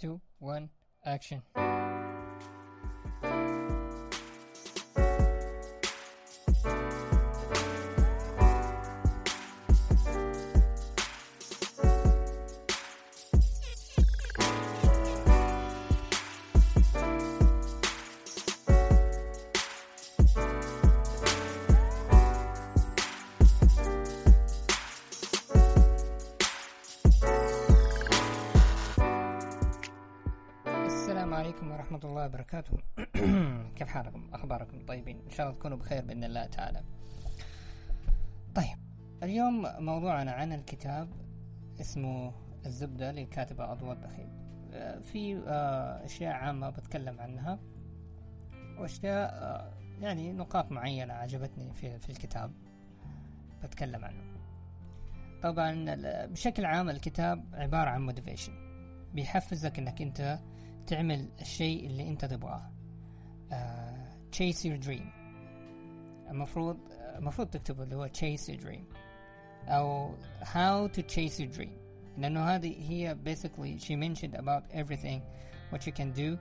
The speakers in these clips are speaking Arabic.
two, one, action. حالكم أخباركم؟ طيبين. إن شاء الله تكونوا بخير بإذن الله تعالى. طيب اليوم موضوعنا عن الكتاب اسمه الزبدة لكاتبة أضواء الدخيل آه، في آه، أشياء عامة بتكلم عنها وأشياء آه، يعني نقاط معينة عجبتني في, في الكتاب بتكلم عنه. طبعا بشكل عام الكتاب عبارة عن موتيفيشن بيحفزك إنك أنت تعمل الشيء اللي أنت تبغاه. آه، chase your dream. المفروض المفروض تكتبه اللي هو chase your dream. أو how to chase your dream. لأنه هذه هي basically she mentioned about everything what you can do.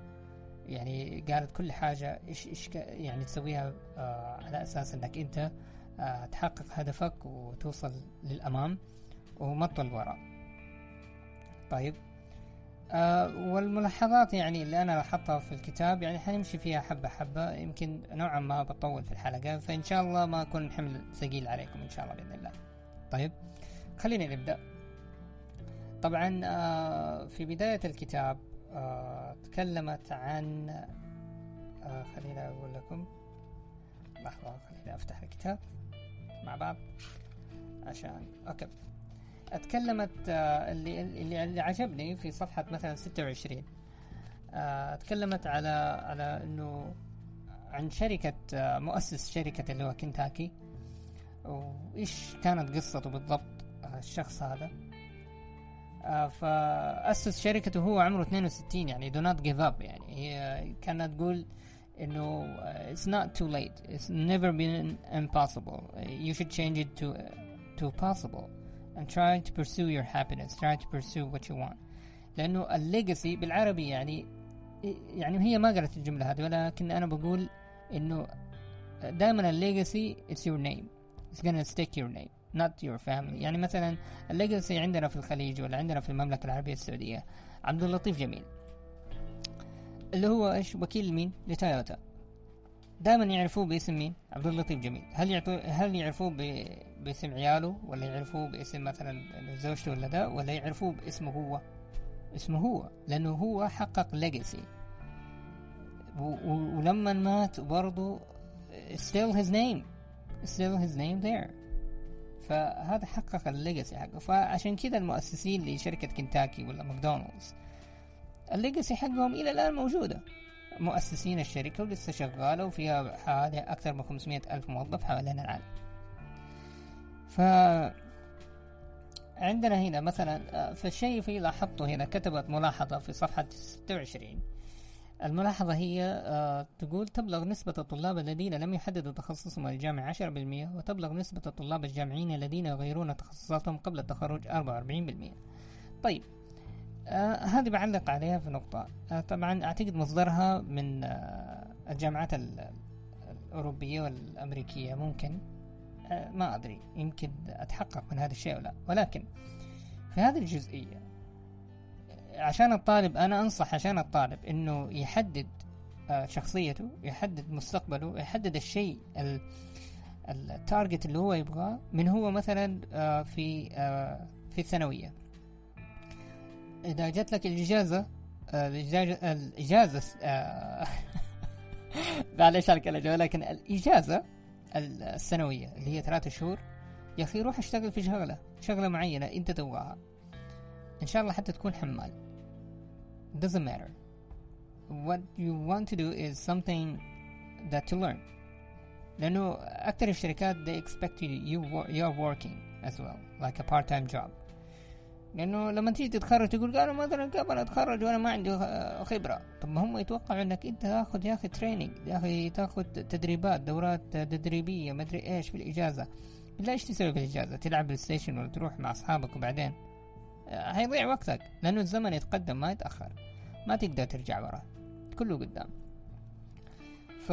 يعني قالت كل حاجة إيش ك- يعني تسويها آه على أساس إنك أنت آه تحقق هدفك وتوصل للأمام وما تطل وراء طيب. آه والملاحظات يعني اللي أنا لاحظتها في الكتاب يعني حنمشي فيها حبة حبة يمكن نوعا ما بطول في الحلقة فإن شاء الله ما أكون حمل ثقيل عليكم إن شاء الله بإذن الله. طيب خلينا نبدأ. طبعا آه في بداية الكتاب آه تكلمت عن آه خلينا أقول لكم لحظة خلينا أفتح الكتاب مع بعض عشان أوكي. أتكلمت آه، اللي اللي عجبني في صفحة مثلا 26 آه، تكلمت على على إنه عن شركة آه، مؤسس شركة اللي هو كنتاكي وإيش كانت قصته بالضبط الشخص هذا. فأسس شركته هو عمره 62 يعني do not give up يعني هي كانت تقول إنه it's not too late it's never been impossible you should change it to to possible. And try to pursue your happiness try to pursue what you want. لأنه ال legacy بالعربي يعني يعني هي ما قالت الجملة هذه ولكن أنا بقول إنه دائما ال legacy it's your name. It's gonna stick your name not your family. يعني مثلا ال legacy عندنا في الخليج ولا عندنا في المملكة العربية السعودية عبد اللطيف جميل. اللي هو إيش؟ وكيل مين؟ لتويوتا. دائما يعرفوه باسم مين؟ عبد اللطيف جميل. هل يعطو هل يعرفوه ب... باسم عياله ولا يعرفوه باسم مثلا زوجته ولا ده ولا يعرفوه باسمه هو؟ اسمه هو لأنه هو حقق legacy و... ولما مات برضو still his name. Still his name there. فهذا حقق ال legacy حقه. فعشان كذا المؤسسين لشركة كنتاكي ولا ماكدونالدز الليجاسي حقهم إلى الآن موجودة. مؤسسين الشركة ولسه شغالة وفيها حوالي أكثر من 500 ألف موظف حوالين العالم ف عندنا هنا مثلا آه، في الشيء في لاحظته هنا كتبت ملاحظة في صفحة 26 الملاحظة هي آه، تقول تبلغ نسبة الطلاب الذين لم يحددوا تخصصهم الجامعي 10% وتبلغ نسبة الطلاب الجامعيين الذين يغيرون تخصصاتهم قبل التخرج 44% طيب آه هذه بعلق عليها في نقطة. آه طبعا أعتقد مصدرها من آه الجامعات ال- الأوروبية والأمريكية. ممكن؟ آه ما أدري. يمكن أتحقق من هذا الشيء أو لا. ولكن في هذه الجزئية عشان الطالب أنا أنصح عشان الطالب إنه يحدد آه شخصيته يحدد مستقبله يحدد الشيء ال- التارجت اللي هو يبغاه من هو مثلا آه في آه في الثانوية. إذا جات لك الإجازة الإجازة معلش على الكلمة ولكن الإجازة السنوية اللي هي ثلاثة شهور يا أخي روح اشتغل في شغلة شغلة معينة أنت تبغاها. إن شاء الله حتى تكون حمال. Doesn't matter. What you want to do is something that to learn. لأنه أكثر الشركات they expect you you are working as well like a part-time job. لأنه لما تيجي تتخرج تقول قالوا مثلا قبل أتخرج وأنا ما عندي خبرة. طب ما هم يتوقعوا إنك أنت تاخذ يا أخي training يا أخي تاخذ تدريبات دورات تدريبية ما أدري إيش في الإجازة. بالله إيش تسوي في الإجازة؟ تلعب PlayStation ولا تروح مع أصحابك وبعدين؟ آه، هيضيع وقتك لأنه الزمن يتقدم ما يتأخر. ما تقدر ترجع ورا كله قدام. ف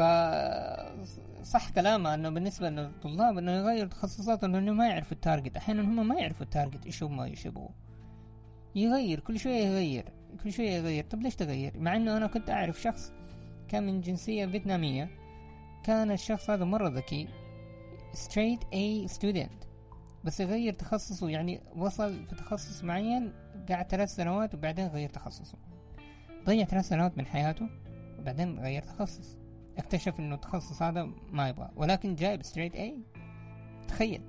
صح كلامه إنه بالنسبة للطلاب إنه يغير تخصصاتهم إنه ما يعرفوا ال target أحيانا هم ما يعرفوا ال target إيش هم إيش يبغوا يغير كل شوية يغير كل شوية يغير. طب ليش تغير؟ مع إنه أنا كنت أعرف شخص كان من جنسية فيتنامية كان الشخص هذا مرة ذكي straight A student بس يغير تخصصه يعني وصل في تخصص معين قعد ثلاث سنوات وبعدين غير تخصصه. ضيع ثلاث سنوات من حياته وبعدين غير تخصص اكتشف إنه التخصص هذا ما يبغى ولكن جايب straight A تخيل.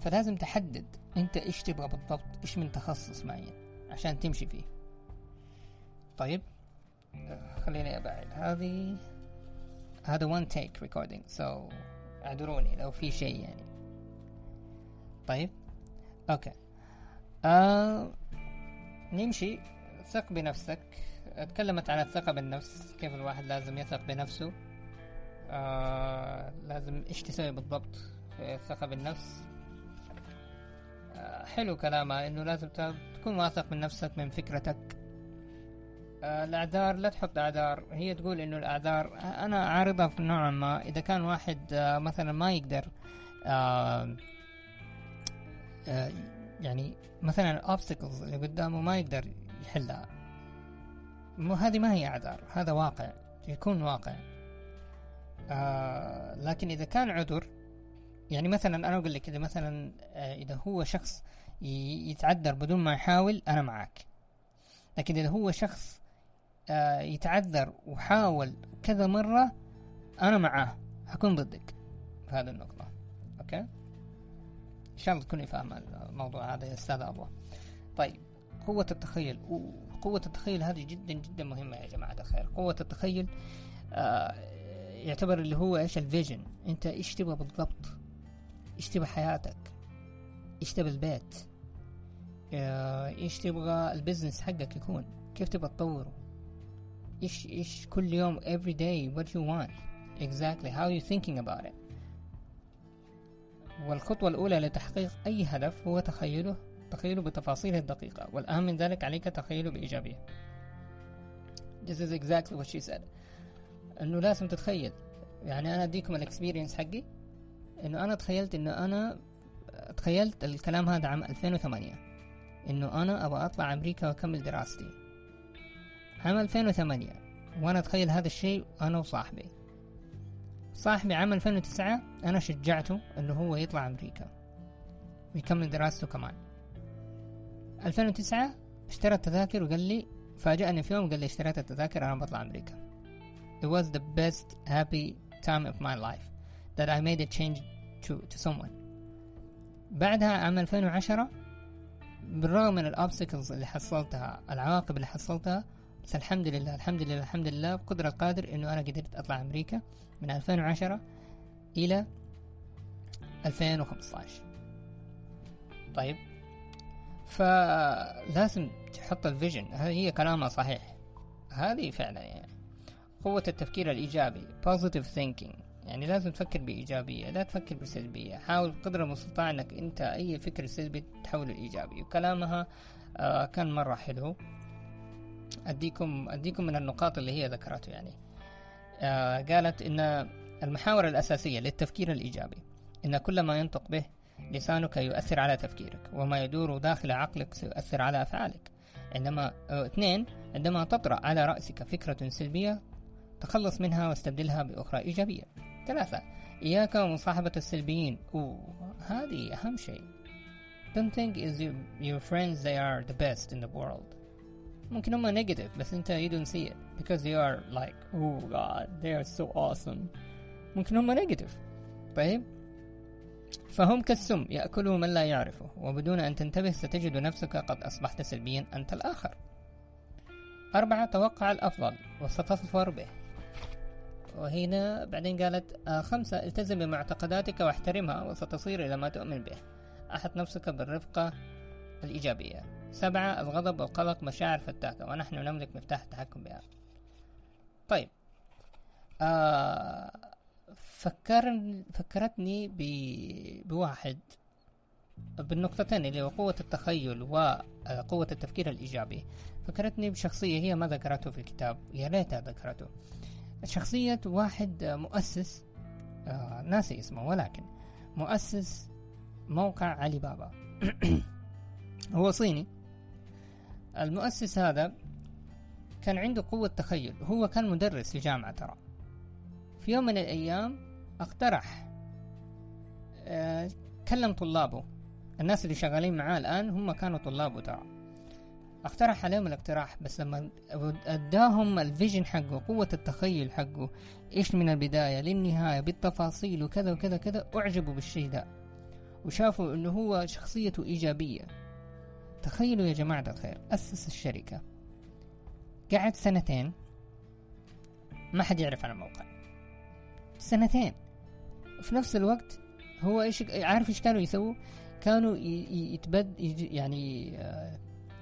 فلازم تحدد انت إيش تبغى بالضبط؟ إيش من تخصص معين؟ عشان تمشي فيه. طيب. خليني أبعد. هذه هذا one take recording so اعذروني لو في شيء يعني. طيب. أوكي. آه نمشي. ثق بنفسك. تكلمت عن الثقة بالنفس. كيف الواحد لازم يثق بنفسه. آه لازم إيش تسوي بالضبط في الثقة بالنفس. حلو كلامها إنه لازم تكون واثق من نفسك من فكرتك. آه الأعذار لا تحط أعذار. هي تقول إنه الأعذار أنا عارضها في نوعا ما. إذا كان واحد آه مثلا ما يقدر آه آه يعني مثلا الاوبستكلز اللي قدامه ما يقدر يحلها. مو هذه ما هي أعذار هذا واقع يكون واقع. آه لكن إذا كان عذر يعني مثلا أنا أقول لك إذا مثلا آه إذا هو شخص يتعذر بدون ما يحاول أنا معك لكن إذا هو شخص آه يتعذر وحاول كذا مرة أنا معاه. حكون ضدك في هذه النقطة. okay؟ إن شاء الله تكوني فاهمة الموضوع هذا يا أستاذ أبو. طيب قوة التخيل. قوة التخيل هذه جدا جدا مهمة يا جماعة الخير. قوة التخيل آه يعتبر اللي هو إيش؟ ال vision. أنت إيش تبغى بالضبط؟ إيش تبغى حياتك إيش تبغى البيت آه إيش تبغى ال business حقك يكون كيف تبغى تطوره إيش إيش كل يوم every day what you want exactly how you thinking about it. والخطوة الأولى لتحقيق أي هدف هو تخيله تخيله بتفاصيله الدقيقة والأهم من ذلك عليك تخيله بإيجابية. This is exactly what she said. إنه لازم تتخيل. يعني أنا أديكم الاكسبيرينس حقي. إنه أنا تخيلت إنه أنا تخيلت الكلام هذا عام 2008 إنه أنا أبغى أطلع أمريكا وأكمل دراستي. عام 2008 وأنا أتخيل هذا الشيء أنا وصاحبي. صاحبي عام 2009 أنا شجعته إنه هو يطلع أمريكا. ويكمل دراسته كمان. 2009 اشترى التذاكر وقال لي فاجأني في يوم قال لي اشتريت التذاكر أنا بطلع أمريكا. It was the best happy time of my life. That I made a change to, to someone. بعدها عام 2010 بالرغم من ال obstacles اللي حصلتها العواقب اللي حصلتها بس الحمد لله الحمد لله الحمد لله بقدرة القادر إنه أنا قدرت أطلع أمريكا من 2010 إلى 2015 طيب. فلازم تحط ال vision. هي كلامها صحيح. هذه فعلا يعني. قوة التفكير الإيجابي. Positive thinking. يعني لازم تفكر بإيجابية لا تفكر بسلبية. حاول قدر المستطاع أنك أنت أي فكر سلبي تحوله لإيجابي وكلامها آه كان مرة حلو. أديكم أديكم من النقاط اللي هي ذكرته يعني. آه قالت إن المحاور الأساسية للتفكير الإيجابي إن كل ما ينطق به لسانك يؤثر على تفكيرك وما يدور داخل عقلك سيؤثر على أفعالك. عندما آه، اثنين عندما تطرأ على رأسك فكرة سلبية تخلص منها واستبدلها بأخرى إيجابية. ثلاثة إياك ومصاحبة السلبيين. أوه هذه أهم شيء. Don't think is your, your friends they are the best in the world. ممكن هم negative بس أنت you don't see it. Because they are like oh god they are so awesome. ممكن هم negative. طيب. فهم كالسم يأكله من لا يعرفه. وبدون أن تنتبه ستجد نفسك قد أصبحت سلبيا أنت الآخر. أربعة توقع الأفضل. وستظفر به. وهنا بعدين قالت آه خمسة التزم بمعتقداتك واحترمها وستصير إلى ما تؤمن به. أحط نفسك بالرفقة الإيجابية. سبعة الغضب والقلق مشاعر فتاكة ونحن نملك مفتاح التحكم بها. طيب. آه فكر فكرتني ب... بواحد بالنقطتين اللي هو قوة التخيل وقوة التفكير الإيجابي. فكرتني بشخصية هي ما ذكرته في الكتاب يا ريتها ذكرته. شخصية واحد مؤسس آه ناسي اسمه ولكن مؤسس موقع علي بابا. هو صيني. المؤسس هذا كان عنده قوة تخيل. هو كان مدرس في جامعة ترى. في يوم من الأيام اقترح آه كلم طلابه. الناس اللي شغالين معاه الآن هم كانوا طلابه ترى. اقترح عليهم الاقتراح بس لما أداهم الفيجن حقه قوة التخيل حقه إيش من البداية؟ للنهاية بالتفاصيل وكذا وكذا كذا أعجبوا بالشيء ده. وشافوا إنه هو شخصيته إيجابية. تخيلوا يا جماعة الخير أسس الشركة. قعد سنتين ما حد يعرف عن الموقع. سنتين. وفي نفس الوقت هو إيش عارف إيش كانوا يسووا؟ كانوا يتبد يعني آه،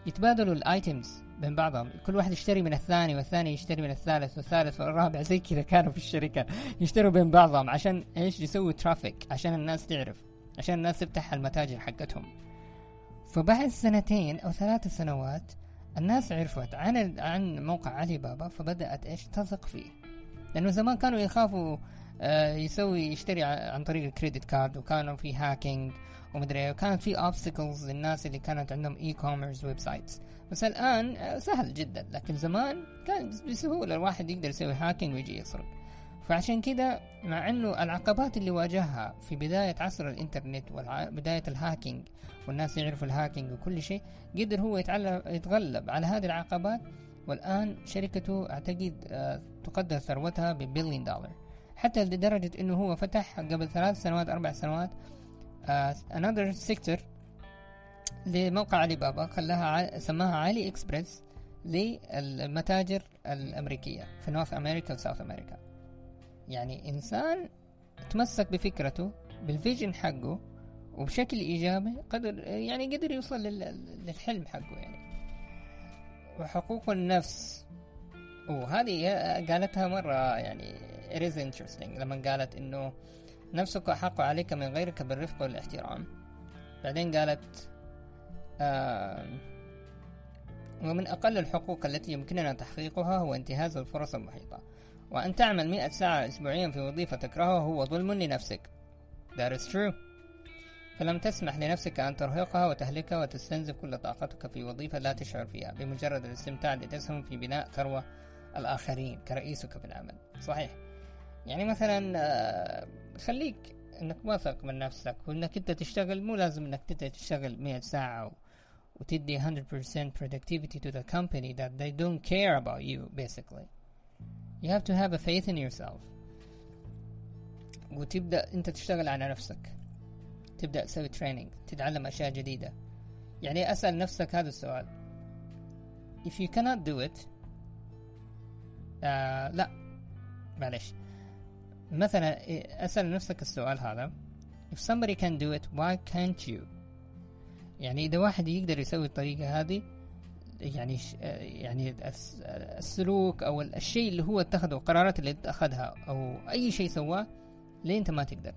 يتبادلوا ال items بين بعضهم. كل واحد يشتري من الثاني والثاني يشتري من الثالث والثالث والرابع زي كذا كانوا في الشركة. يشتروا بين بعضهم عشان إيش؟ يسووا traffic عشان الناس تعرف عشان الناس تفتح المتاجر حقتهم. فبعد سنتين أو ثلاث سنوات الناس عرفت عن عن موقع علي بابا فبدأت إيش؟ تثق فيه. لأنه زمان كانوا يخافوا آه، يسوي يشتري عن طريق ال credit card وكانوا في hacking ومدري وكانت في obstacles للناس اللي كانت عندهم e-commerce websites بس الآن آه، سهل جدا. لكن زمان كان بسهولة الواحد يقدر يسوي hacking ويجي يسرق. فعشان كده مع إنه العقبات اللي واجهها في بداية عصر الإنترنت وبداية ال hacking والناس يعرفوا ال hacking وكل شيء قدر هو يتغلب على هذه العقبات. والآن شركته أعتقد آه، تقدر ثروتها ببليون دولار. حتى لدرجة إنه هو فتح قبل ثلاث سنوات أربع سنوات another sector لموقع علي بابا خلاها سماها علي إكسبريس للمتاجر الأمريكية في North America و South America يعني إنسان تمسك بفكرته بال vision حقه وبشكل إيجابي قدر يعني قدر يوصل للحلم حقه يعني. وحقوق النفس. وهذه قالتها مرة يعني it is interesting لما قالت إنه نفسك أحق عليك من غيرك بالرفق والاحترام. بعدين قالت آه ومن أقل الحقوق التي يمكننا تحقيقها هو انتهاز الفرص المحيطة. وأن تعمل مئة ساعة أسبوعيا في وظيفة تكرهها هو ظلم لنفسك. That is true. فلم تسمح لنفسك أن ترهقها وتهلكها وتستنزف كل طاقتك في وظيفة لا تشعر فيها بمجرد الاستمتاع لتسهم في بناء ثروة الآخرين كرئيسك في العمل. صحيح. يعني مثلا آه، خليك إنك واثق من نفسك وإنك أنت تشتغل مو لازم إنك أنت تشتغل 100 ساعة وتدي 100% productivity to the company that they don't care about you basically. You have to have a faith in yourself. وتبدأ أنت تشتغل على نفسك. تبدأ تسوي تريننج تتعلم أشياء جديدة. يعني أسأل نفسك هذا السؤال. If you cannot do it آه لا. معلش. مثلا أسأل نفسك السؤال هذا. If somebody can do it why can't you? يعني إذا واحد يقدر يسوي الطريقة هذه يعني يعني السلوك أو الشيء اللي هو اتخذه القرارات اللي اتخذها أو أي شيء سواه ليه أنت ما تقدر؟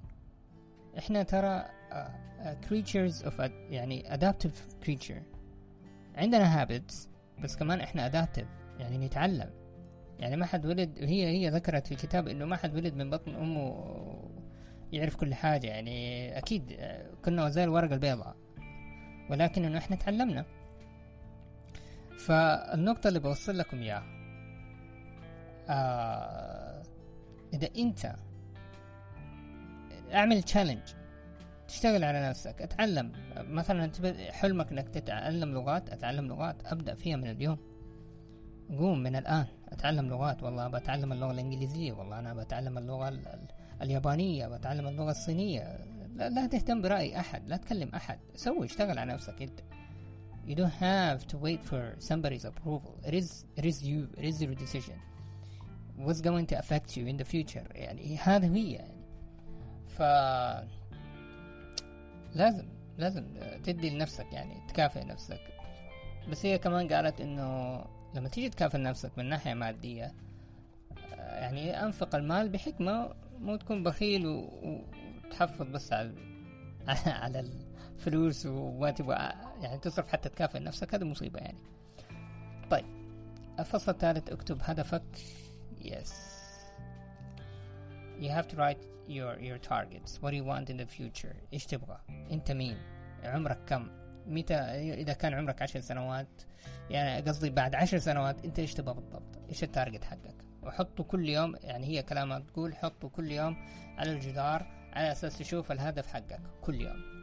إحنا ترى creatures of يعني adaptive creature. عندنا habits بس كمان إحنا adaptive يعني نتعلم. يعني ما حد ولد هي هي ذكرت في الكتاب إنه ما حد ولد من بطن أمه يعرف كل حاجة. يعني أكيد كنا زي الورقة البيضاء ولكن إنه إحنا تعلمنا. فالنقطة اللي بوصل لكم إياها آه إذا أنت أعمل تشالنج تشتغل على نفسك أتعلم. مثلا حلمك إنك تتعلم لغات أتعلم لغات أبدأ فيها من اليوم. قوم من الآن أتعلم لغات والله بتعلم اللغة الإنجليزية والله أنا بتعلم اللغة اليابانية بتعلم اللغة الصينية لا, لا تهتم برأي أحد لا تكلم أحد سوي اشتغل على نفسك أنت You don't have to wait for somebody's approval. It is it is you. It is your decision. What's going to affect you in the future يعني هذا هي يعني ف لازم لازم تدي لنفسك يعني تكافئ نفسك بس هي كمان قالت إنه لما تيجي تكافئ نفسك من ناحية مادية آه، يعني أنفق المال بحكمة مو تكون بخيل وتحفظ بس على على فلوس وما تبغى يعني تصرف حتى تكافئ نفسك هذه مصيبة يعني. طيب الفصل الثالث اكتب هدفك. Yes. You have to write your your targets. What do you want in the future إيش تبغى؟ أنت مين؟ عمرك كم؟ متى إذا كان عمرك عشر سنوات يعني قصدي بعد عشر سنوات أنت إيش تبغى بالضبط؟ إيش التارجت حقك؟ وحطه كل يوم يعني هي كلامها تقول حطه كل يوم على الجدار على أساس تشوف الهدف حقك كل يوم.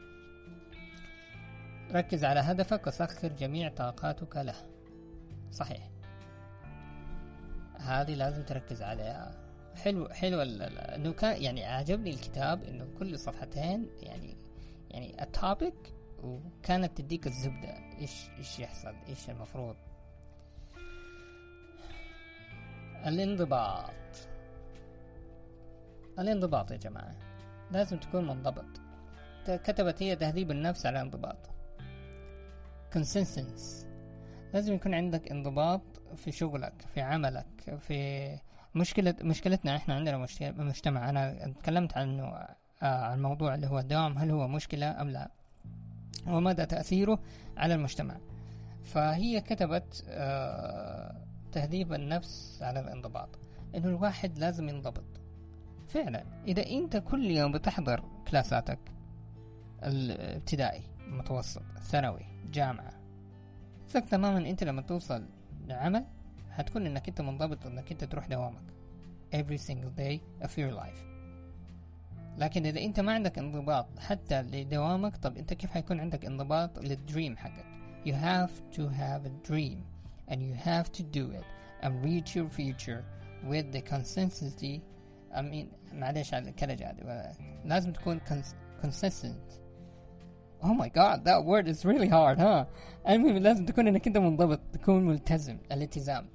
ركز على هدفك وسخر جميع طاقاتك له. صحيح. هذه لازم تركز عليها. حلو حلو إنه كان يعني عجبني الكتاب إنه كل صفحتين يعني يعني التوبيك وكانت تديك الزبدة. إيش إيش يحصل؟ إيش المفروض؟ الانضباط. الانضباط يا جماعة لازم تكون منضبط. كتبت هي تهذيب النفس على انضباط. Consistency. لازم يكون عندك انضباط في شغلك في عملك في مشكلة مشكلتنا إحنا عندنا مجتمع. أنا تكلمت عنه آه عن الموضوع اللي هو الدوام هل هو مشكلة أم لا. ومدى تأثيره على المجتمع. فهي كتبت آه تهذيب النفس على الانضباط إنه الواحد لازم ينضبط. فعلا إذا أنت كل يوم بتحضر كلاساتك الابتدائي متوسط ثانوي جامعة ثق تماما أنت لما توصل لعمل هتكون إنك أنت منضبط انك أنت تروح دوامك. Every single day of your life. لكن اذا انت ما عندك انضباط حتى لدوامك طب انت كيف حيكون عندك انضباط للدريم حقك you have to have a dream and you have to do it and reach your future with the consistency I mean معلش على الكلجة لازم تكون consistent oh my god that word is really hard huh? المهم لازم تكون انك انت منضبط تكون ملتزم الالتزام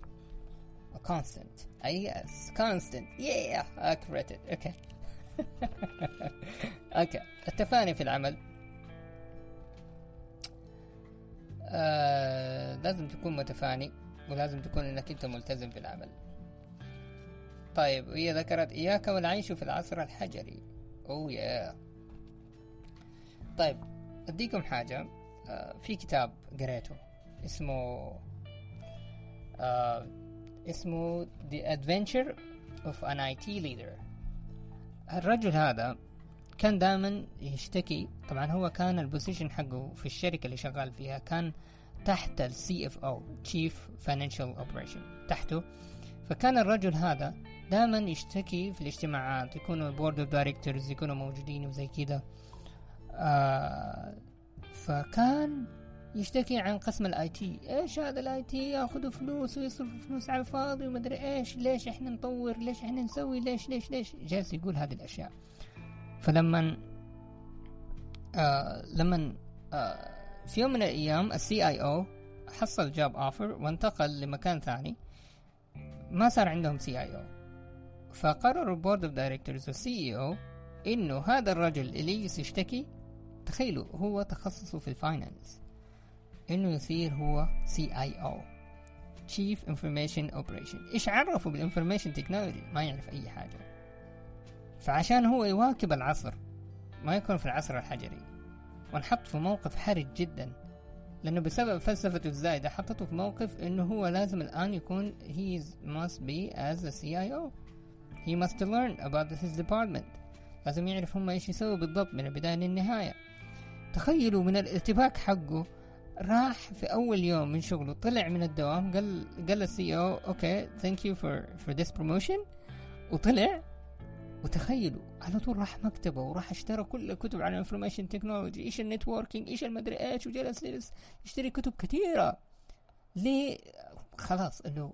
constant yes constant yeah corrected okay أوكي التفاني في العمل. آه لازم تكون متفاني ولازم تكون إنك أنت ملتزم في العمل. طيب وهي ذكرت إياك والعيش في العصر الحجري. أوه يا طيب أديكم حاجة. آه في كتاب قريته اسمه آه اسمه The Adventure of an IT Leader. الرجل هذا كان دائما يشتكي طبعا هو كان البوزيشن حقه في الشركة اللي شغال فيها كان تحت ال CFO chief financial operation تحته. فكان الرجل هذا دائما يشتكي في الاجتماعات يكونوا ال board of directors يكونوا موجودين وزي كذا. آه فكان يشتكي عن قسم ال IT. إيش هذا ال IT؟ ياخذوا فلوس ويصرفوا فلوس على الفاضي ومدري إيش. ليش إحنا نطور؟ ليش إحنا نسوي؟ ليش ليش ليش؟ جالس يقول هذه الأشياء. فلما آه لما آه في يوم من الأيام ال CIO حصل job offer وانتقل لمكان ثاني. ما صار عندهم CIO فقرروا ال board of directors وال CEO إنه هذا الرجل اللي يشتكي تخيلوا هو تخصصه في ال finance إنه يصير هو CIO أو Chief Information Operation. إيش عرفه بال information technology ما يعرف أي حاجة. فعشان هو يواكب العصر ما يكون في العصر الحجري. وانحط في موقف حرج جدا. لأنه بسبب فلسفته الزايدة حطته في موقف إنه هو لازم الآن يكون he must be as a CIO he must learn about his department. لازم يعرف هم إيش يسوي بالضبط من البداية للنهاية. تخيلوا من الارتباك حقه راح في أول يوم من شغله طلع من الدوام قال قال لل CEO okay thank you for for this promotion وطلع وتخيلوا على طول راح مكتبه وراح اشترى كل الكتب عن ال information technology إيش ال networking إيش المدري إيش وجلس جلس يشتري كتب كثيرة. ليه؟ خلاص إنه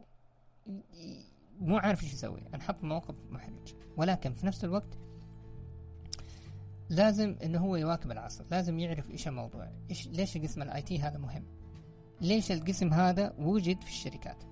مو عارف إيش يسوي انحط موقف محرج. ولكن في نفس الوقت لازم إنه هو يواكب العصر لازم يعرف إيش الموضوع إيش ليش قسم ال IT هذا مهم؟ ليش القسم هذا وجد في الشركات؟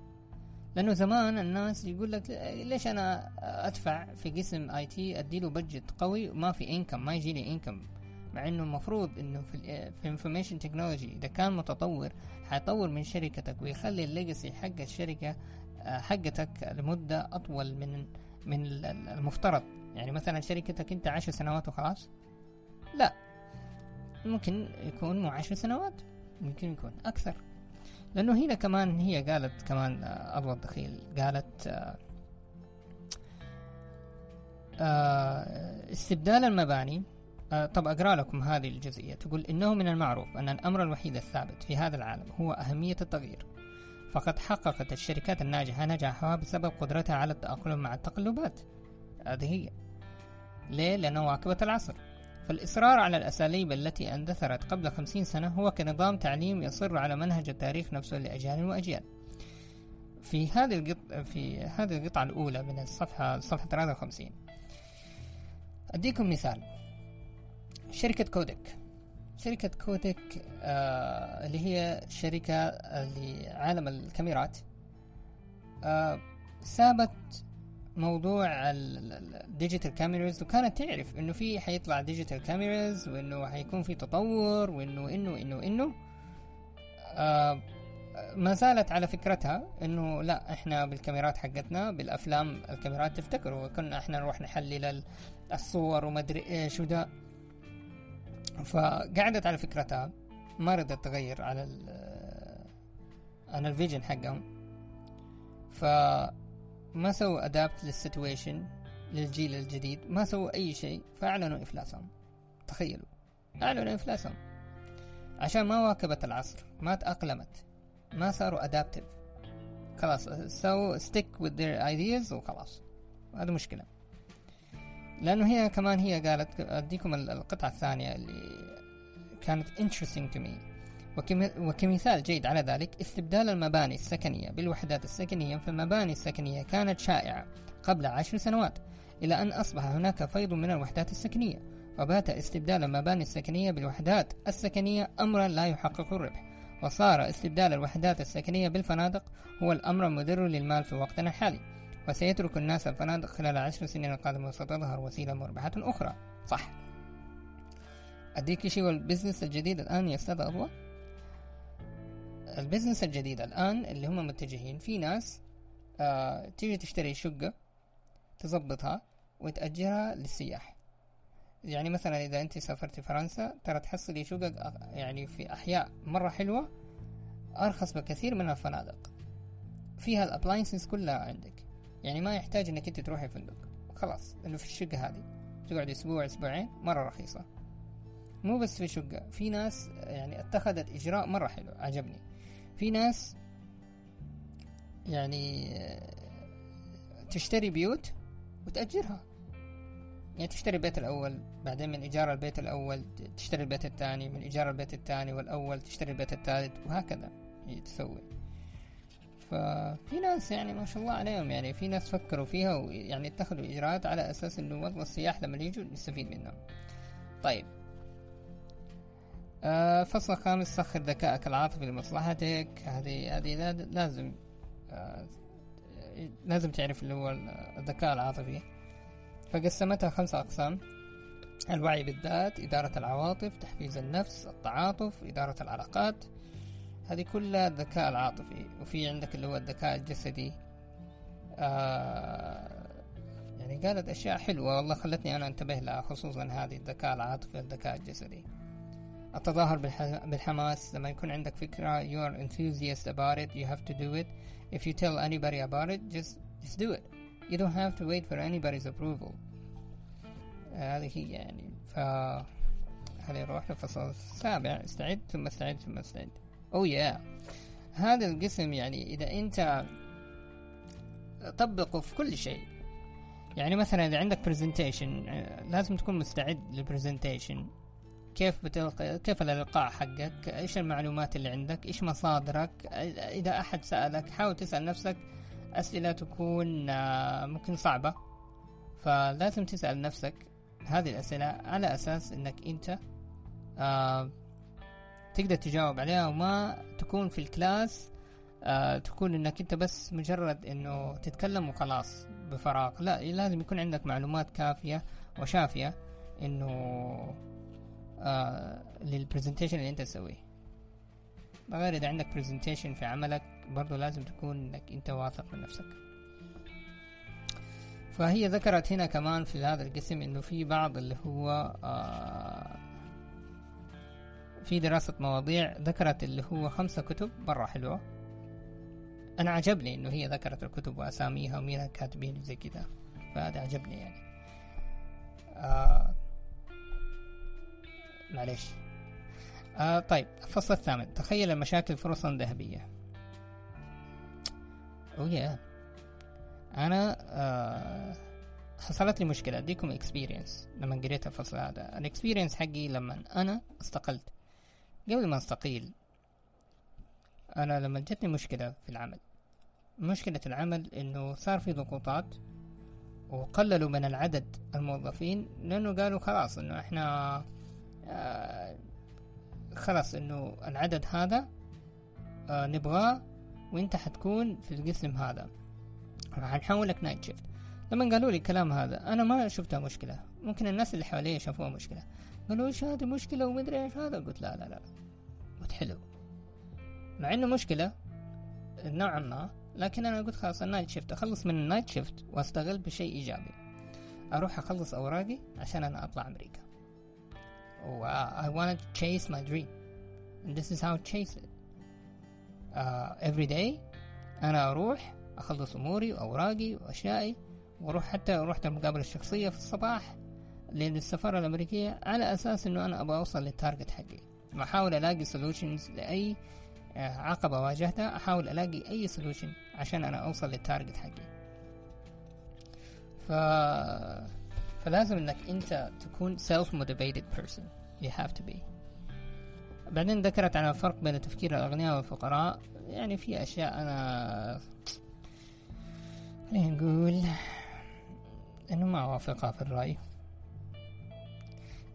لأنه زمان الناس يقول لك ليش أنا أدفع في قسم IT أديله budget قوي وما في income ما يجي لي income مع إنه المفروض إنه في في information technology إذا كان متطور حيطور من شركتك ويخلي ال legacy حق الشركة حقتك لمدة أطول من من المفترض. يعني مثلا شركتك أنت عشر سنوات وخلاص لا. ممكن يكون مو عشر سنوات ممكن يكون أكثر. لأنه هنا كمان هي قالت كمان آه، أبو الدخيل قالت آه، آه، استبدال المباني. طب أقرأ لكم هذه الجزئية. تقول إنه من المعروف أن الأمر الوحيد الثابت في هذا العالم هو أهمية التغيير. فقد حققت الشركات الناجحة نجاحها بسبب قدرتها على التأقلم مع التقلبات. هذه هي. ليه؟ لأنه واكبة العصر. فالإصرار على الأساليب التي اندثرت قبل خمسين سنة هو كنظام تعليم يصر على منهج التاريخ نفسه لأجيال وأجيال. في هذه القطعة في هذه القطعة الأولى من الصفحة صفحة 53 أديكم مثال. شركة كودك. شركة كودك آه اللي هي شركة لعالم الكاميرات آه سابت موضوع ال digital cameras وكانت تعرف إنه في حيطلع digital cameras وإنه حيكون في تطور وإنه إنه إنه إنه. آه ما زالت على فكرتها إنه لا إحنا بالكاميرات حقتنا بالأفلام الكاميرات تفتكروا كنا إحنا نروح نحلل الصور ومدري إيش وده. فقعدت على فكرتها ما رضت تغير على ال عن ال vision حقهم. ف ما سووا adapt لل situation للجيل الجديد ما سووا أي شيء فأعلنوا إفلاسهم. تخيلوا. أعلنوا إفلاسهم. عشان ما واكبت العصر ما تأقلمت. ما صاروا adaptive خلاص سووا stick with their ideas وخلاص. هذا مشكلة. لأنه هي كمان هي قالت أديكم القطعة الثانية اللي كانت interesting to me. وكمثال جيد على ذلك استبدال المباني السكنية بالوحدات السكنية فالمباني السكنية كانت شائعة قبل عشر سنوات إلى أن أصبح هناك فيض من الوحدات السكنية وبات استبدال المباني السكنية بالوحدات السكنية أمرا لا يحقق الربح وصار استبدال الوحدات السكنية بالفنادق هو الأمر المدر للمال في وقتنا الحالي وسيترك الناس الفنادق خلال عشر سنين القادمة وستظهر وسيلة مربحة أخرى. صح. أديك شيء وال business الجديد الآن أضواء ال business الجديد الآن اللي هم متجهين في ناس آه تيجي تشتري شقة تظبطها وتأجرها للسياح. يعني مثلا إذا أنت سافرت فرنسا ترى تحصلي شقق يعني في أحياء مرة حلوة أرخص بكثير من الفنادق. فيها ال appliances كلها عندك. يعني ما يحتاج إنك أنت تروحي فندق. خلاص إنه في الشقة هذه. تقعد أسبوع أسبوعين مرة رخيصة. مو بس في شقة في ناس يعني اتخذت إجراء مرة حلو عجبني. في ناس يعني تشتري بيوت وتأجرها. يعني تشتري البيت الأول بعدين من إيجار البيت الأول تشتري البيت الثاني من إيجار البيت الثاني والأول تشتري البيت الثالث وهكذا تسوي. ففي ناس يعني ما شاء الله عليهم يعني في ناس فكروا فيها ويعني اتخذوا إجراءات على أساس إنه والله السياح لما يجوا نستفيد منهم طيب. آه فصل خامس سخر ذكائك العاطفي لمصلحتك. هذه هذه لازم آه لازم تعرف اللي هو الذكاء العاطفي. فقسمتها خمسة أقسام. الوعي بالذات إدارة العواطف تحفيز النفس التعاطف إدارة العلاقات. هذه كلها الذكاء العاطفي. وفي عندك اللي هو الذكاء الجسدي. آه يعني قالت أشياء حلوة. والله خلتني أنا أنتبه لها خصوصا هذه الذكاء العاطفي والذكاء الجسدي. التظاهر بالحماس. لما يكون عندك فكرة you are enthusiast about it you have to do it. If you tell anybody about it just just do it. You don't have to wait for anybody's approval. هذه هي يعني. ف هذه نروح للفصل السابع. استعد ثم استعد ثم استعد. Oh yeah. هذا القسم يعني إذا أنت طبقه في كل شيء. يعني مثلا إذا عندك presentation لازم تكون مستعد للبرزنتيشن كيف بتلقى كيف الإلقاء حقك؟ إيش المعلومات اللي عندك؟ إيش مصادرك؟ إذا أحد سألك حاول تسأل نفسك أسئلة تكون آه، ممكن صعبة. فلازم تسأل نفسك هذه الأسئلة على أساس أنك أنت آه تقدر تجاوب عليها وما تكون في ال class آه تكون إنك أنت بس مجرد إنه تتكلم وخلاص بفراغ. لا لازم يكون عندك معلومات كافية وشافية إنه آه لل presentation اللي انت تسويه. غير إذا عندك presentation في عملك برضو لازم تكون إنك أنت واثق من نفسك. فهي ذكرت هنا كمان في هذا القسم إنه في بعض اللي هو آه في دراسة مواضيع ذكرت اللي هو خمسة كتب مرة حلوة. أنا عجبني إنه هي ذكرت الكتب وأساميها ومين الكاتبين زي كذا. فهذا عجبني يعني. آه معلش آه طيب الفصل الثامن. تخيل المشاكل فرصا ذهبية. أو يا أنا آه حصلت لي مشكلة. أديكم experience لما قريت الفصل هذا. ال experience حقي لما أنا استقلت. قبل ما أستقيل أنا لما جتني مشكلة في العمل. مشكلة العمل إنه صار في ضغوطات وقللوا من العدد الموظفين لأنه قالوا خلاص إنه إحنا آه خلاص إنه العدد هذا آه نبغاه وأنت حتكون في القسم هذا. حنحولك night shift لما قالوا لي الكلام هذا أنا ما شفتها مشكلة. ممكن الناس اللي حواليا شافوها مشكلة. قالوا إيش هذه مشكلة ومدري إيش هذا؟ قلت لا لا لا. قلت حلو. مع إنه مشكلة نوعا ما لكن أنا قلت خلاص ال night shift أخلص من ال night shift وأستغل بشيء إيجابي. أروح أخلص أوراقي عشان أنا أطلع أمريكا. و I want to chase my dream. And this is how I chase it. Uh, every day أنا أروح أخلص أموري وأوراقي وأشيائي وأروح حتى رحت المقابلة الشخصية في الصباح للسفارة الأمريكية على أساس إنه أنا أبغى أوصل لل target حقي. بحاول ألاقي solutions لأي عقبة واجهتها أحاول ألاقي أي solution عشان أنا أوصل لل target حقي. ف... فلازم إنك أنت تكون self motivated person. You have to be. بعدين ذكرت عن الفرق بين تفكير الأغنياء والفقراء. يعني في أشياء أنا خلينا نقول أنه ما أوافقها في الرأي.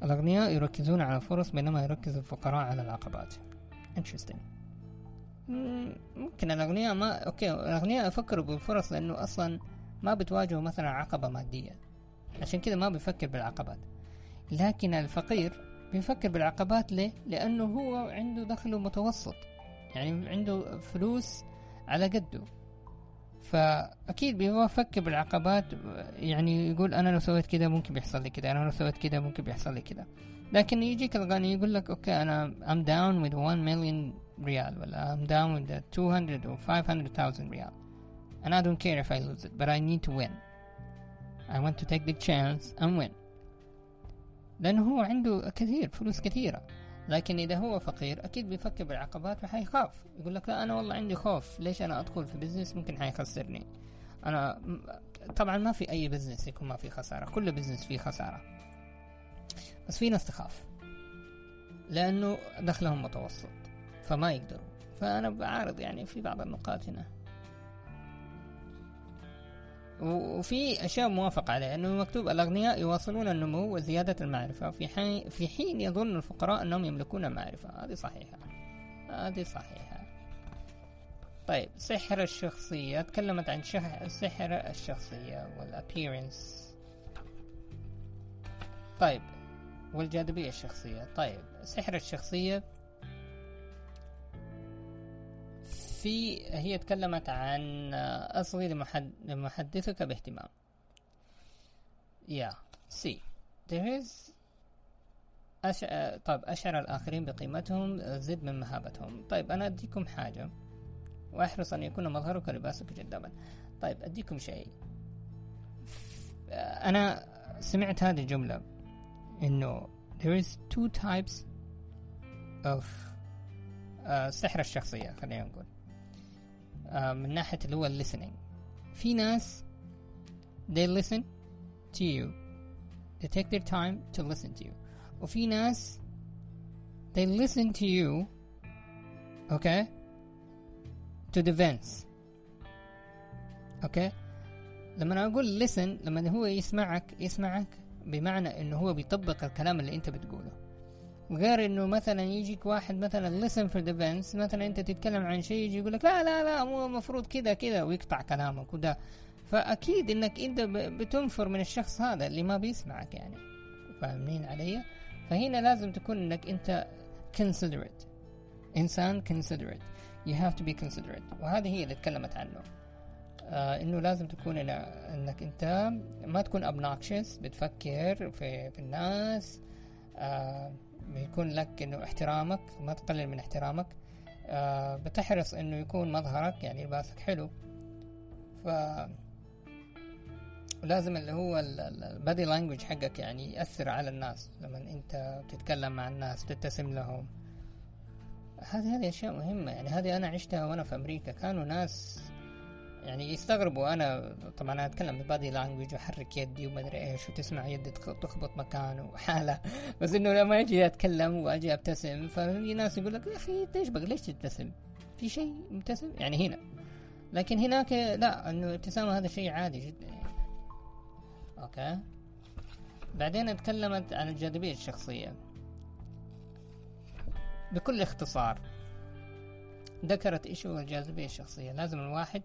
الأغنياء يركزون على الفرص بينما يركز الفقراء على العقبات. Interesting. ممكن الأغنياء ما أوكي الأغنياء يفكروا بالفرص لأنه أصلا ما بتواجهوا مثلا عقبة مادية. عشان كذا ما بيفكر بالعقبات. لكن الفقير بيفكر بالعقبات ليه؟ لأنه هو عنده دخله متوسط. يعني عنده فلوس على قده. فأكيد بيفكر بالعقبات. يعني يقول أنا لو سويت كذا ممكن بيحصل لي كذا أنا لو سويت كذا ممكن بيحصل لي كذا لكن يجيك الغني يقول لك okay أنا I'm down with 1 million ريال ولا I'm down with 200 or 500,000 ريال. And I don't care if I lose it but I need to win. I want to take the chance and win. لأنه هو عنده كثير فلوس كثيرة. لكن إذا هو فقير أكيد بيفكر بالعقبات وحيخاف. يقول لك لا أنا والله عندي خوف. ليش أنا أدخل في business ممكن حيخسرني. أنا طبعا ما في أي business يكون ما في خسارة. كل business فيه خسارة. بس في ناس تخاف. لأنه دخلهم متوسط. فما يقدروا. فأنا بعارض يعني في بعض النقاط هنا. وفي أشياء موافق عليها أنه مكتوب الأغنياء يواصلون النمو وزيادة المعرفة في حين, في حين يظن الفقراء أنهم يملكون المعرفة هذه صحيحة. هذه صحيحة. طيب سحر الشخصية. تكلمت عن سحر الشخصية والappearance. طيب والجاذبية الشخصية. طيب سحر الشخصية في هي تكلمت عن أصغي لمحدثك باهتمام. يا سي. there is أش... طيب أشعر الآخرين بقيمتهم زد من مهابتهم. طيب أنا أديكم حاجة. وأحرص أن يكون مظهرك لباسك جذابا. طيب أديكم شيء. أنا سمعت هذه الجملة. إنه there is two types of uh, سحر الشخصية خلينا نقول. من ناحية اللي هو listening في ناس they listen to you they take their time to listen to you وفي ناس they listen to you okay to defense okay لما أقول listen لما هو يسمعك يسمعك بمعنى إنه هو بيطبق الكلام اللي أنت بتقوله غير إنه مثلا يجيك واحد مثلا listen for defense مثلا أنت تتكلم عن شيء يجي يقول لك لا لا لا مو المفروض كذا كذا ويقطع كلامك وده. فأكيد إنك أنت بتنفر من الشخص هذا اللي ما بيسمعك يعني. فاهمين علي؟ فهنا لازم تكون إنك أنت considerate. إنسان considerate. You have to be considerate. وهذه هي اللي تكلمت عنه. آه إنه لازم تكون إنك أنت ما تكون obnoxious بتفكر في, في الناس. آه بيكون لك إنه احترامك ما تقلل من احترامك. آه بتحرص إنه يكون مظهرك يعني لباسك حلو. ف لازم اللي هو البادي لانجوج حقك يعني يأثر على الناس. لما أنت تتكلم مع الناس تبتسم لهم. هذه هذه أشياء مهمة يعني. هذه أنا عشتها وأنا في أمريكا. كانوا ناس يعني يستغربوا. أنا طبعا أنا أتكلم ب body language وأحرك يدي وما أدري إيش وتسمع يدي تخبط مكان وحالة. بس إنه لما أجي أتكلم وأجي أبتسم ففي ناس يقول لك يا أخي انت إيش بك ليش تبتسم؟ في شيء مبتسم؟ يعني هنا. لكن هناك لا إنه الابتسامة هذا شيء عادي جدا. يعني. Okay. بعدين اتكلمت عن الجاذبية الشخصية. بكل اختصار ذكرت إيش هو الجاذبية الشخصية؟ لازم الواحد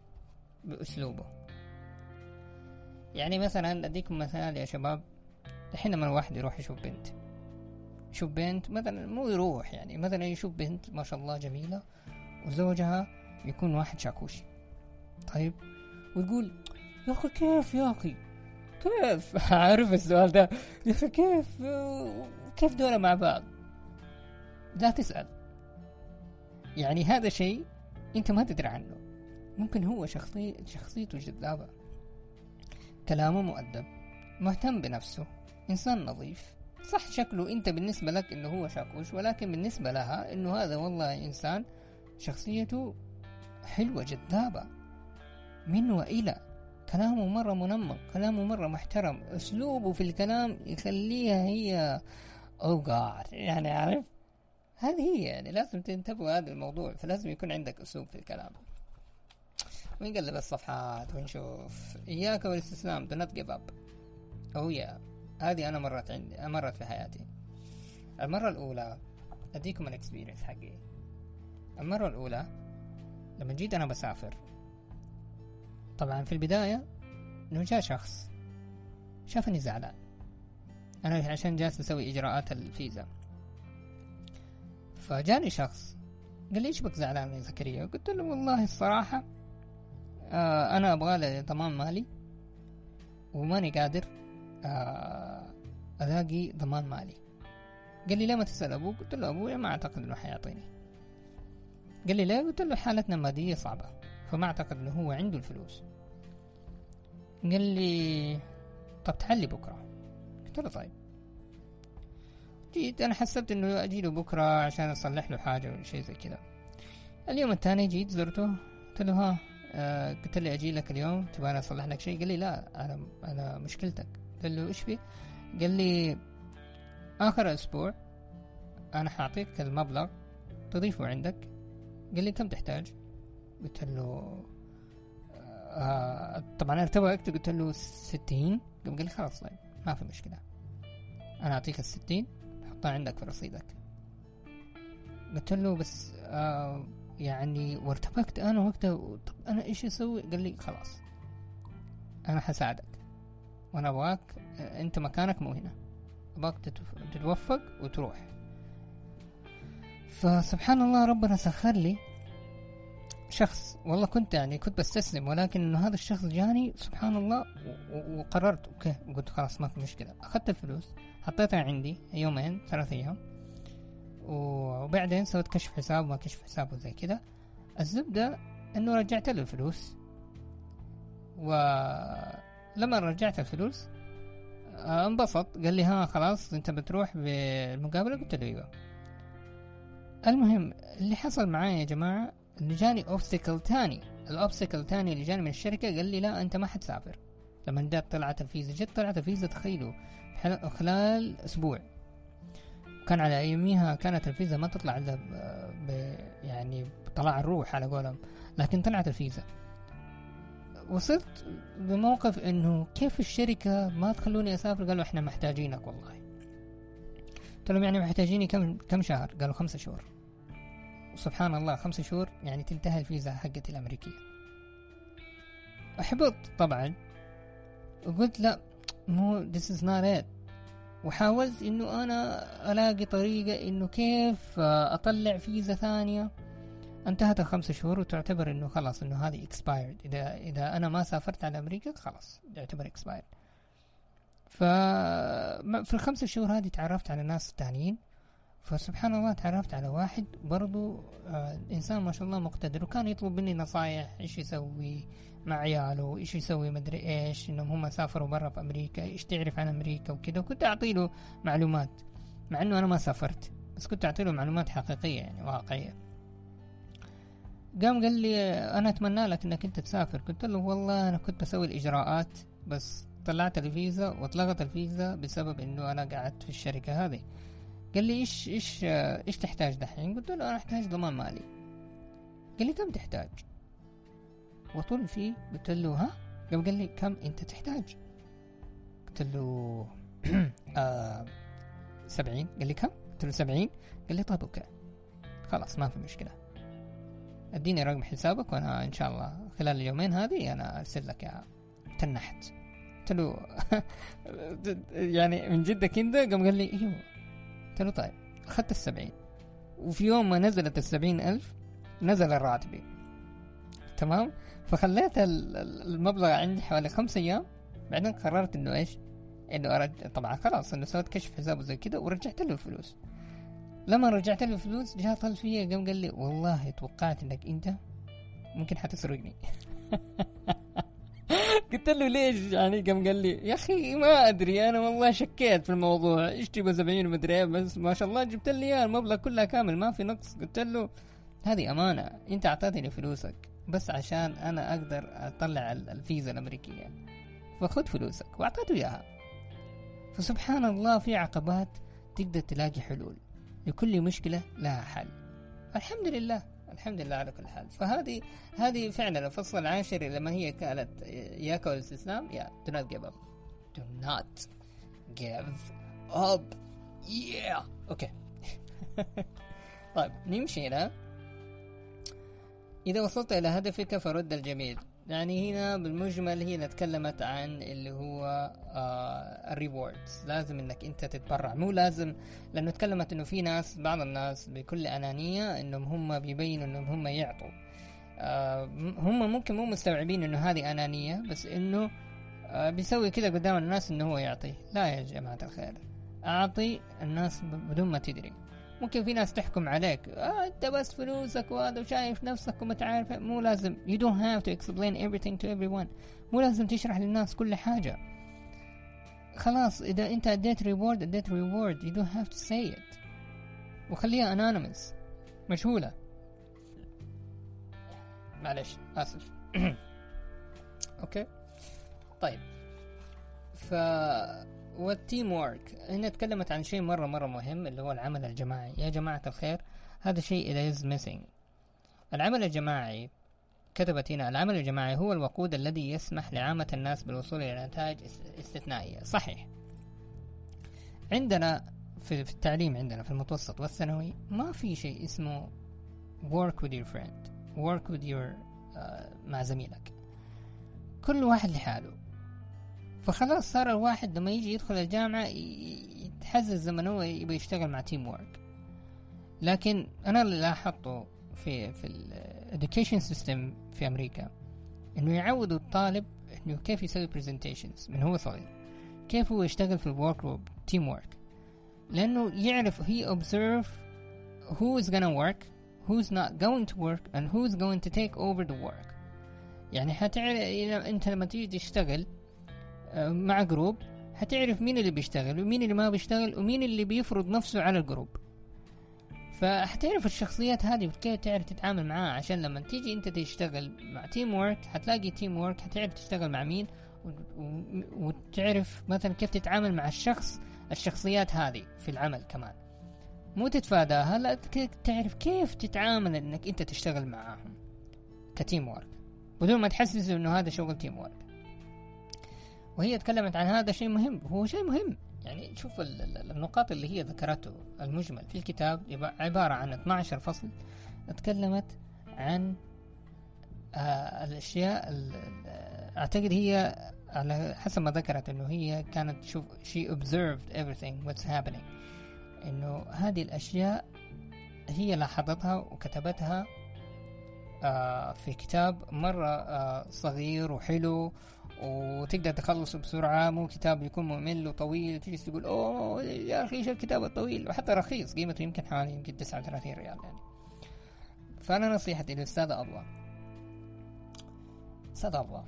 بأسلوبه. يعني مثلا أديكم مثال يا شباب الحين لما الواحد يروح يشوف بنت يشوف بنت مثلا مو يروح يعني مثلا يشوف بنت ما شاء الله جميلة وزوجها يكون واحد شاكوش. طيب ويقول يا أخي كيف يا أخي؟ كيف؟ عارف السؤال ده. يا أخي كيف؟ كيف دول مع بعض؟ لا تسأل. يعني هذا شيء أنت ما تدري عنه. ممكن هو شخصي شخصيته جذابة. كلامه مؤدب مهتم بنفسه إنسان نظيف. صح شكله أنت بالنسبة لك إنه هو شاكوش ولكن بالنسبة لها إنه هذا والله إنسان شخصيته حلوة جذابة. من وإلى. كلامه مرة منمق كلامه مرة محترم. أسلوبه في الكلام يخليها هي أو oh يعني عارف؟ هذه هي يعني لازم تنتبهوا هذا الموضوع فلازم يكون عندك أسلوب في الكلام. ونقلب الصفحات ونشوف. إياك والاستسلام. Do not give up. أو يا هذه أنا مرت عندي مرت في حياتي. المرة الأولى أديكم الإكسبيرينس حقي. المرة الأولى لما جيت أنا بسافر طبعا في البداية إنه جاء شخص شافني زعلان. أنا عشان جالس أسوي إجراءات الفيزا. فجاني شخص قال لي إيش بك زعلان يا زكريا؟ قلت له والله الصراحة آه أنا أبغى له ضمان مالي وماني قادر آه ألاقي ضمان مالي. قال لي ليه ما تسأل أبوك. قلت له أبويا ما أعتقد إنه حيعطيني. قال لي ليه قلت له حالتنا المادية صعبة فما أعتقد إنه هو عنده الفلوس. قال لي طب تعلي بكرة. قلت له طيب. جيت أنا حسبت إنه أجيله بكرة عشان أصلح له حاجة ولا شيء زي كذا. اليوم الثاني جيت زرته قلت له ها. آه قلت لي أجي لك اليوم تبغى أصلح لك شيء؟ قال لي لا أنا أنا مشكلتك. قلت له إيش في؟ قال لي آخر أسبوع أنا حاعطيك المبلغ تضيفه عندك. قال لي كم تحتاج؟ قلت له آه طبعا ارتبكت قلت له ستين. قال لي خلاص طيب ما في مشكلة. أنا أعطيك الستين حطها عندك في رصيدك. قلت له بس آه يعني وارتبكت أنا وقتها طب أنا إيش أسوي؟ قال لي خلاص أنا حساعدك. وأنا أبغاك أنت مكانك مو هنا. أبغاك تتوفق وتروح. فسبحان الله ربنا سخر لي شخص. والله كنت يعني كنت بستسلم ولكن إنه هذا الشخص جاني سبحان الله وقررت okay قلت خلاص ما في مشكلة. أخذت الفلوس حطيتها عندي يومين ثلاث أيام. وبعدين سويت كشف حساب ما كشف حساب وزي كذا. الزبدة إنه رجعت له الفلوس. ولما رجعت الفلوس آه، انبسط. قال لي ها خلاص أنت بتروح بالمقابلة. قلت له أيوه. المهم اللي حصل معايا يا جماعة إنه جاني اوبستكل تاني. الاوبستكل تاني اللي جاني من الشركة قال لي لا أنت ما حتسافر. لما جت طلعت الفيزا جت طلعت الفيزا تخيلوا خلال أسبوع. كان على أياميها كانت الفيزا ما تطلع إلا. يعني طلع الروح على قولهم لكن طلعت الفيزا. وصلت بموقف إنه كيف الشركة ما تخلوني أسافر؟ قالوا إحنا محتاجينك والله. قلت لهم يعني محتاجيني كم كم شهر؟ قالوا خمسة شهور. وسبحان الله خمسة شهور يعني تنتهي الفيزا حقتي الأمريكية. احبط طبعا. وقلت لا مو this is not it. وحاولت إنه أنا ألاقي طريقة إنه كيف أطلع فيزا ثانية. انتهت الخمسة شهور وتعتبر إنه خلاص إنه هذه expired. إذا إذا أنا ما سافرت على أمريكا خلاص يعتبر expired. ف في الخمسة شهور هذه تعرفت على ناس تانيين. فسبحان الله تعرفت على واحد برضو آه إنسان ما شاء الله مقتدر وكان يطلب مني نصايح إيش يسوي مع عياله إيش يسوي مدري إيش إنهم هم سافروا برا في أمريكا إيش تعرف عن أمريكا وكذا وكنت أعطي له معلومات مع إنه أنا ما سافرت بس كنت أعطي له معلومات حقيقية يعني واقعية. قام قال لي أنا أتمنى لك إنك أنت تسافر. قلت له والله أنا كنت بسوي الإجراءات بس طلعت الفيزا واتلغت الفيزا بسبب إنه أنا قعدت في الشركة هذه. قال لي إيش إيش إيش تحتاج دحين؟ قلت له أنا احتاج ضمان مالي قال لي كم تحتاج؟ وطول فيه قلت له ها؟ قام قال لي كم أنت تحتاج؟ قلت له آه سبعين قال لي كم؟ قلت له سبعين قال لي طيب أوكي خلاص ما في مشكلة أديني رقم حسابك وأنا إن شاء الله خلال اليومين هذه أنا أرسل لك إياها تنحت قلت له يعني من جدك أنت قام قال لي إيوه قلت له طيب أخذت السبعين. وفي يوم ما نزلت السبعين ألف نزل راتبي. تمام؟ فخليت المبلغ عندي حوالي خمس أيام. بعدين قررت إنه إيش؟ إنه أرجع طبعا خلاص إنه سويت كشف حساب وزي كده ورجعت له الفلوس. لما رجعت له الفلوس جاء طل فيا قام قال لي والله توقعت إنك أنت ممكن حتسرقني. قلت له ليش يعني قام قال لي يا أخي ما أدري أنا والله شكيت في الموضوع إيش تبغى 70 مدري إيه بس ما شاء الله جبت لي إياه المبلغ كله كامل ما في نقص. قلت له هذه أمانة أنت أعطيتني فلوسك بس عشان أنا أقدر أطلع الفيزا الأمريكية فخذ فلوسك وأعطيته إياها. فسبحان الله في عقبات تقدر تلاقي حلول لكل مشكلة لها حل. الحمد لله. الحمد لله على كل حال. فهذه هذه فعلا الفصل العاشر لما هي كانت إياك والاستسلام يا do not give up. Do not give up. Yeah. Okay طيب نمشي هنا إذا وصلت إلى هدفك فرد الجميل. يعني هنا بالمجمل هي تكلمت عن اللي هو آه ال rewards لازم إنك أنت تتبرع. مو لازم لأنه تكلمت إنه في ناس بعض الناس بكل أنانية إنهم هم بيبينوا إنهم هم يعطوا. آه هم ممكن مو مستوعبين إنه هذه أنانية بس إنه آه بيسوي كذا قدام الناس إنه هو يعطي. لا يا جماعة الخير. أعطي الناس بدون ما تدري. ممكن في ناس تحكم عليك. آه أنت بس فلوسك وهذا وشايف نفسك وما مو لازم. You don't have to explain everything to everyone. مو لازم تشرح للناس كل حاجة. خلاص إذا أنت أديت reward أديت reward you don't have to say it. وخليها anonymous مجهولة. معلش آسف. okay. طيب. ف وال team work هنا تكلمت عن شيء مرة مرة مهم اللي هو العمل الجماعي. يا جماعة الخير هذا شيء is missing. العمل الجماعي كتبت هنا العمل الجماعي هو الوقود الذي يسمح لعامة الناس بالوصول إلى نتائج استثنائية. صحيح. عندنا في, التعليم عندنا في المتوسط والثانوي ما في شيء اسمه work with your friend work with your uh, مع زميلك. كل واحد لحاله. فخلاص صار الواحد لما يجي يدخل الجامعة يتحزز هو يبغى يشتغل مع team work لكن أنا اللي لاحظته في في ال education system في أمريكا إنه يعودوا الطالب إنه كيف يسوي presentations من هو صغير. كيف هو يشتغل في ال work group team work لأنه يعرف he observe who is gonna work who's not going to work and who's going to take over the work. يعني حتعرف أنت لما تيجي تشتغل مع group حتعرف مين اللي بيشتغل ومين اللي ما بيشتغل ومين اللي بيفرض نفسه على ال group فحتعرف الشخصيات هذه كيف تعرف تتعامل معاها عشان لما تيجي انت تشتغل مع team work حتلاقي team work حتعرف تشتغل مع مين وتعرف مثلا كيف تتعامل مع الشخص الشخصيات هذه في العمل كمان. مو تتفاداها لا تعرف كيف تتعامل إنك انت تشتغل معاهم ك team work بدون ما تحسس إنه هذا شغل team work وهي تكلمت عن هذا شيء مهم هو شيء مهم. يعني شوف النقاط اللي هي ذكرته المجمل في الكتاب عبارة عن 12 فصل تكلمت عن آه الأشياء أعتقد هي على حسب ما ذكرت إنه هي كانت تشوف she observed everything what's happening. إنه هذه الأشياء هي لاحظتها وكتبتها آه في كتاب مرة آه صغير وحلو وتقدر تخلصه بسرعة مو كتاب يكون ممل وطويل وتجلس تقول أوه يا أخي إيش الكتاب الطويل. وحتى رخيص قيمته يمكن حوالي يمكن تسعة وثلاثين ريال يعني. فأنا نصيحتي للأستاذ أضواء أستاذ أضواء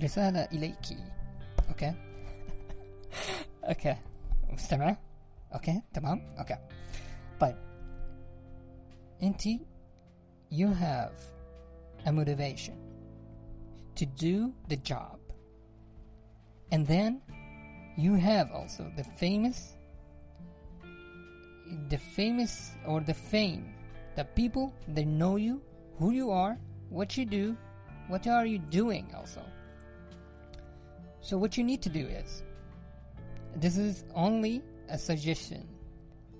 رسالة إليك. okay? okay. مستمعة okay تمام. okay. طيب. أنت you have a motivation. to do the job and then you have also the famous the famous or the fame the people they know you who you are what you do what are you doing also so what you need to do is this is only a suggestion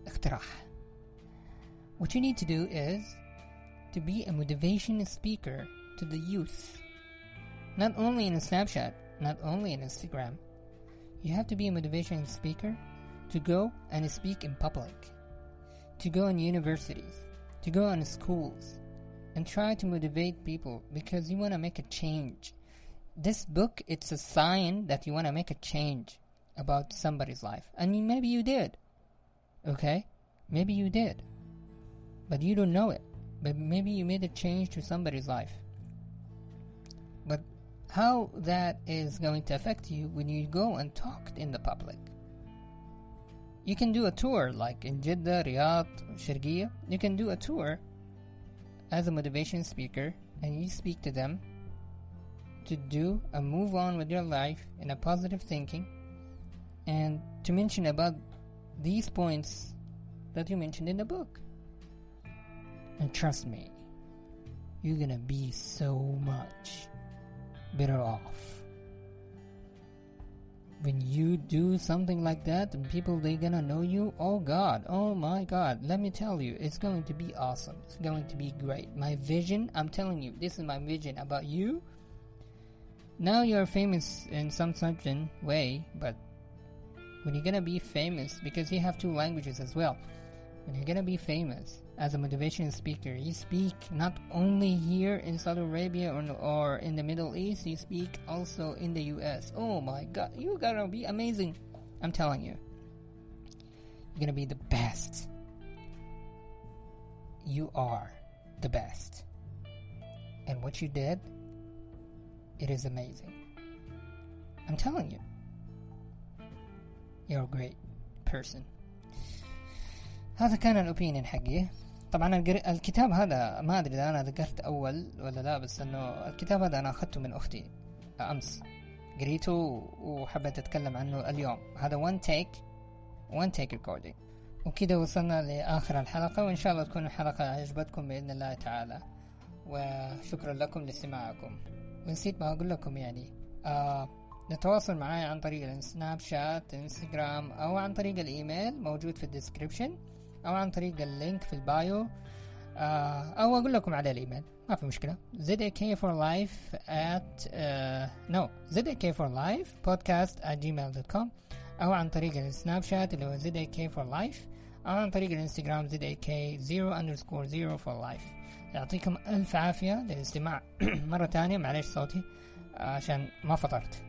اقتراح what you need to do is to be a motivation speaker to the youth not only in a Snapchat not only in Instagram. You have to be a motivational speaker to go and speak in public to go in universities to go in schools and try to motivate people because you want to make a change. This book it's a sign that you want to make a change about somebody's life. And maybe you did okay? Maybe you did but you don't know it. But maybe you made a change to somebody's life. But how that is going to affect you when you go and talk in the public you can do a tour like in Jeddah, Riyadh, Sharqiya. You can do a tour as a motivation speaker and you speak to them to do and move on with your life in a positive thinking and to mention about these points that you mentioned in the book. And trust me, you're gonna be so much better off. When you do something like that people they gonna know you? Oh god. Oh my god. Let me tell you it's going to be awesome. It's going to be great. My vision i'm telling you this is my vision about you. Now you're famous in some certain way but when you're gonna be famous because you have two languages as well when you're gonna be famous as a motivation speaker you speak not only here in saudi arabia or, or in the middle east you speak also in the us oh my god you're gonna be amazing i'm telling you you're gonna be the best you are the best and what you did it is amazing i'm telling you you're a great person هذا كان الأوبينيون حقي طبعا الكتاب هذا ما أدري إذا أنا ذكرت أول ولا لا بس إنه الكتاب هذا أنا أخذته من أختي أمس. قريته وحبيت أتكلم عنه اليوم. هذا one take one take recording. وكده وصلنا لآخر الحلقة وإن شاء الله تكون الحلقة عجبتكم بإذن الله تعالى. وشكرا لكم لاستماعكم. ونسيت ما أقول لكم يعني آه نتواصل معاي عن طريق ال Snapchat Instagram أو عن طريق الإيميل موجود في ال description. أو عن طريق ال link في ال bio آه أو أقول لكم على الإيميل ما في مشكلة. ZAK for life at uh, no ZAK for life podcast at gmail.com أو عن طريق ال Snapchat اللي هو ZAK for life أو عن طريق ال Instagram ZAK 0 underscore 0 for life يعطيكم ألف عافية للاستماع مرة تانية معلش صوتي عشان ما فطرت.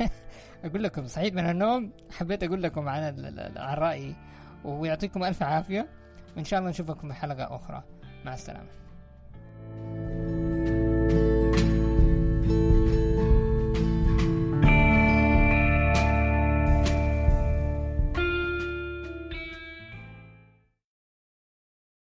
أقول لكم صحيت من النوم حبيت أقول لكم عن عن رأيي. ويعطيكم ألف عافية وإن شاء الله نشوفكم في حلقة أخرى. مع السلامة.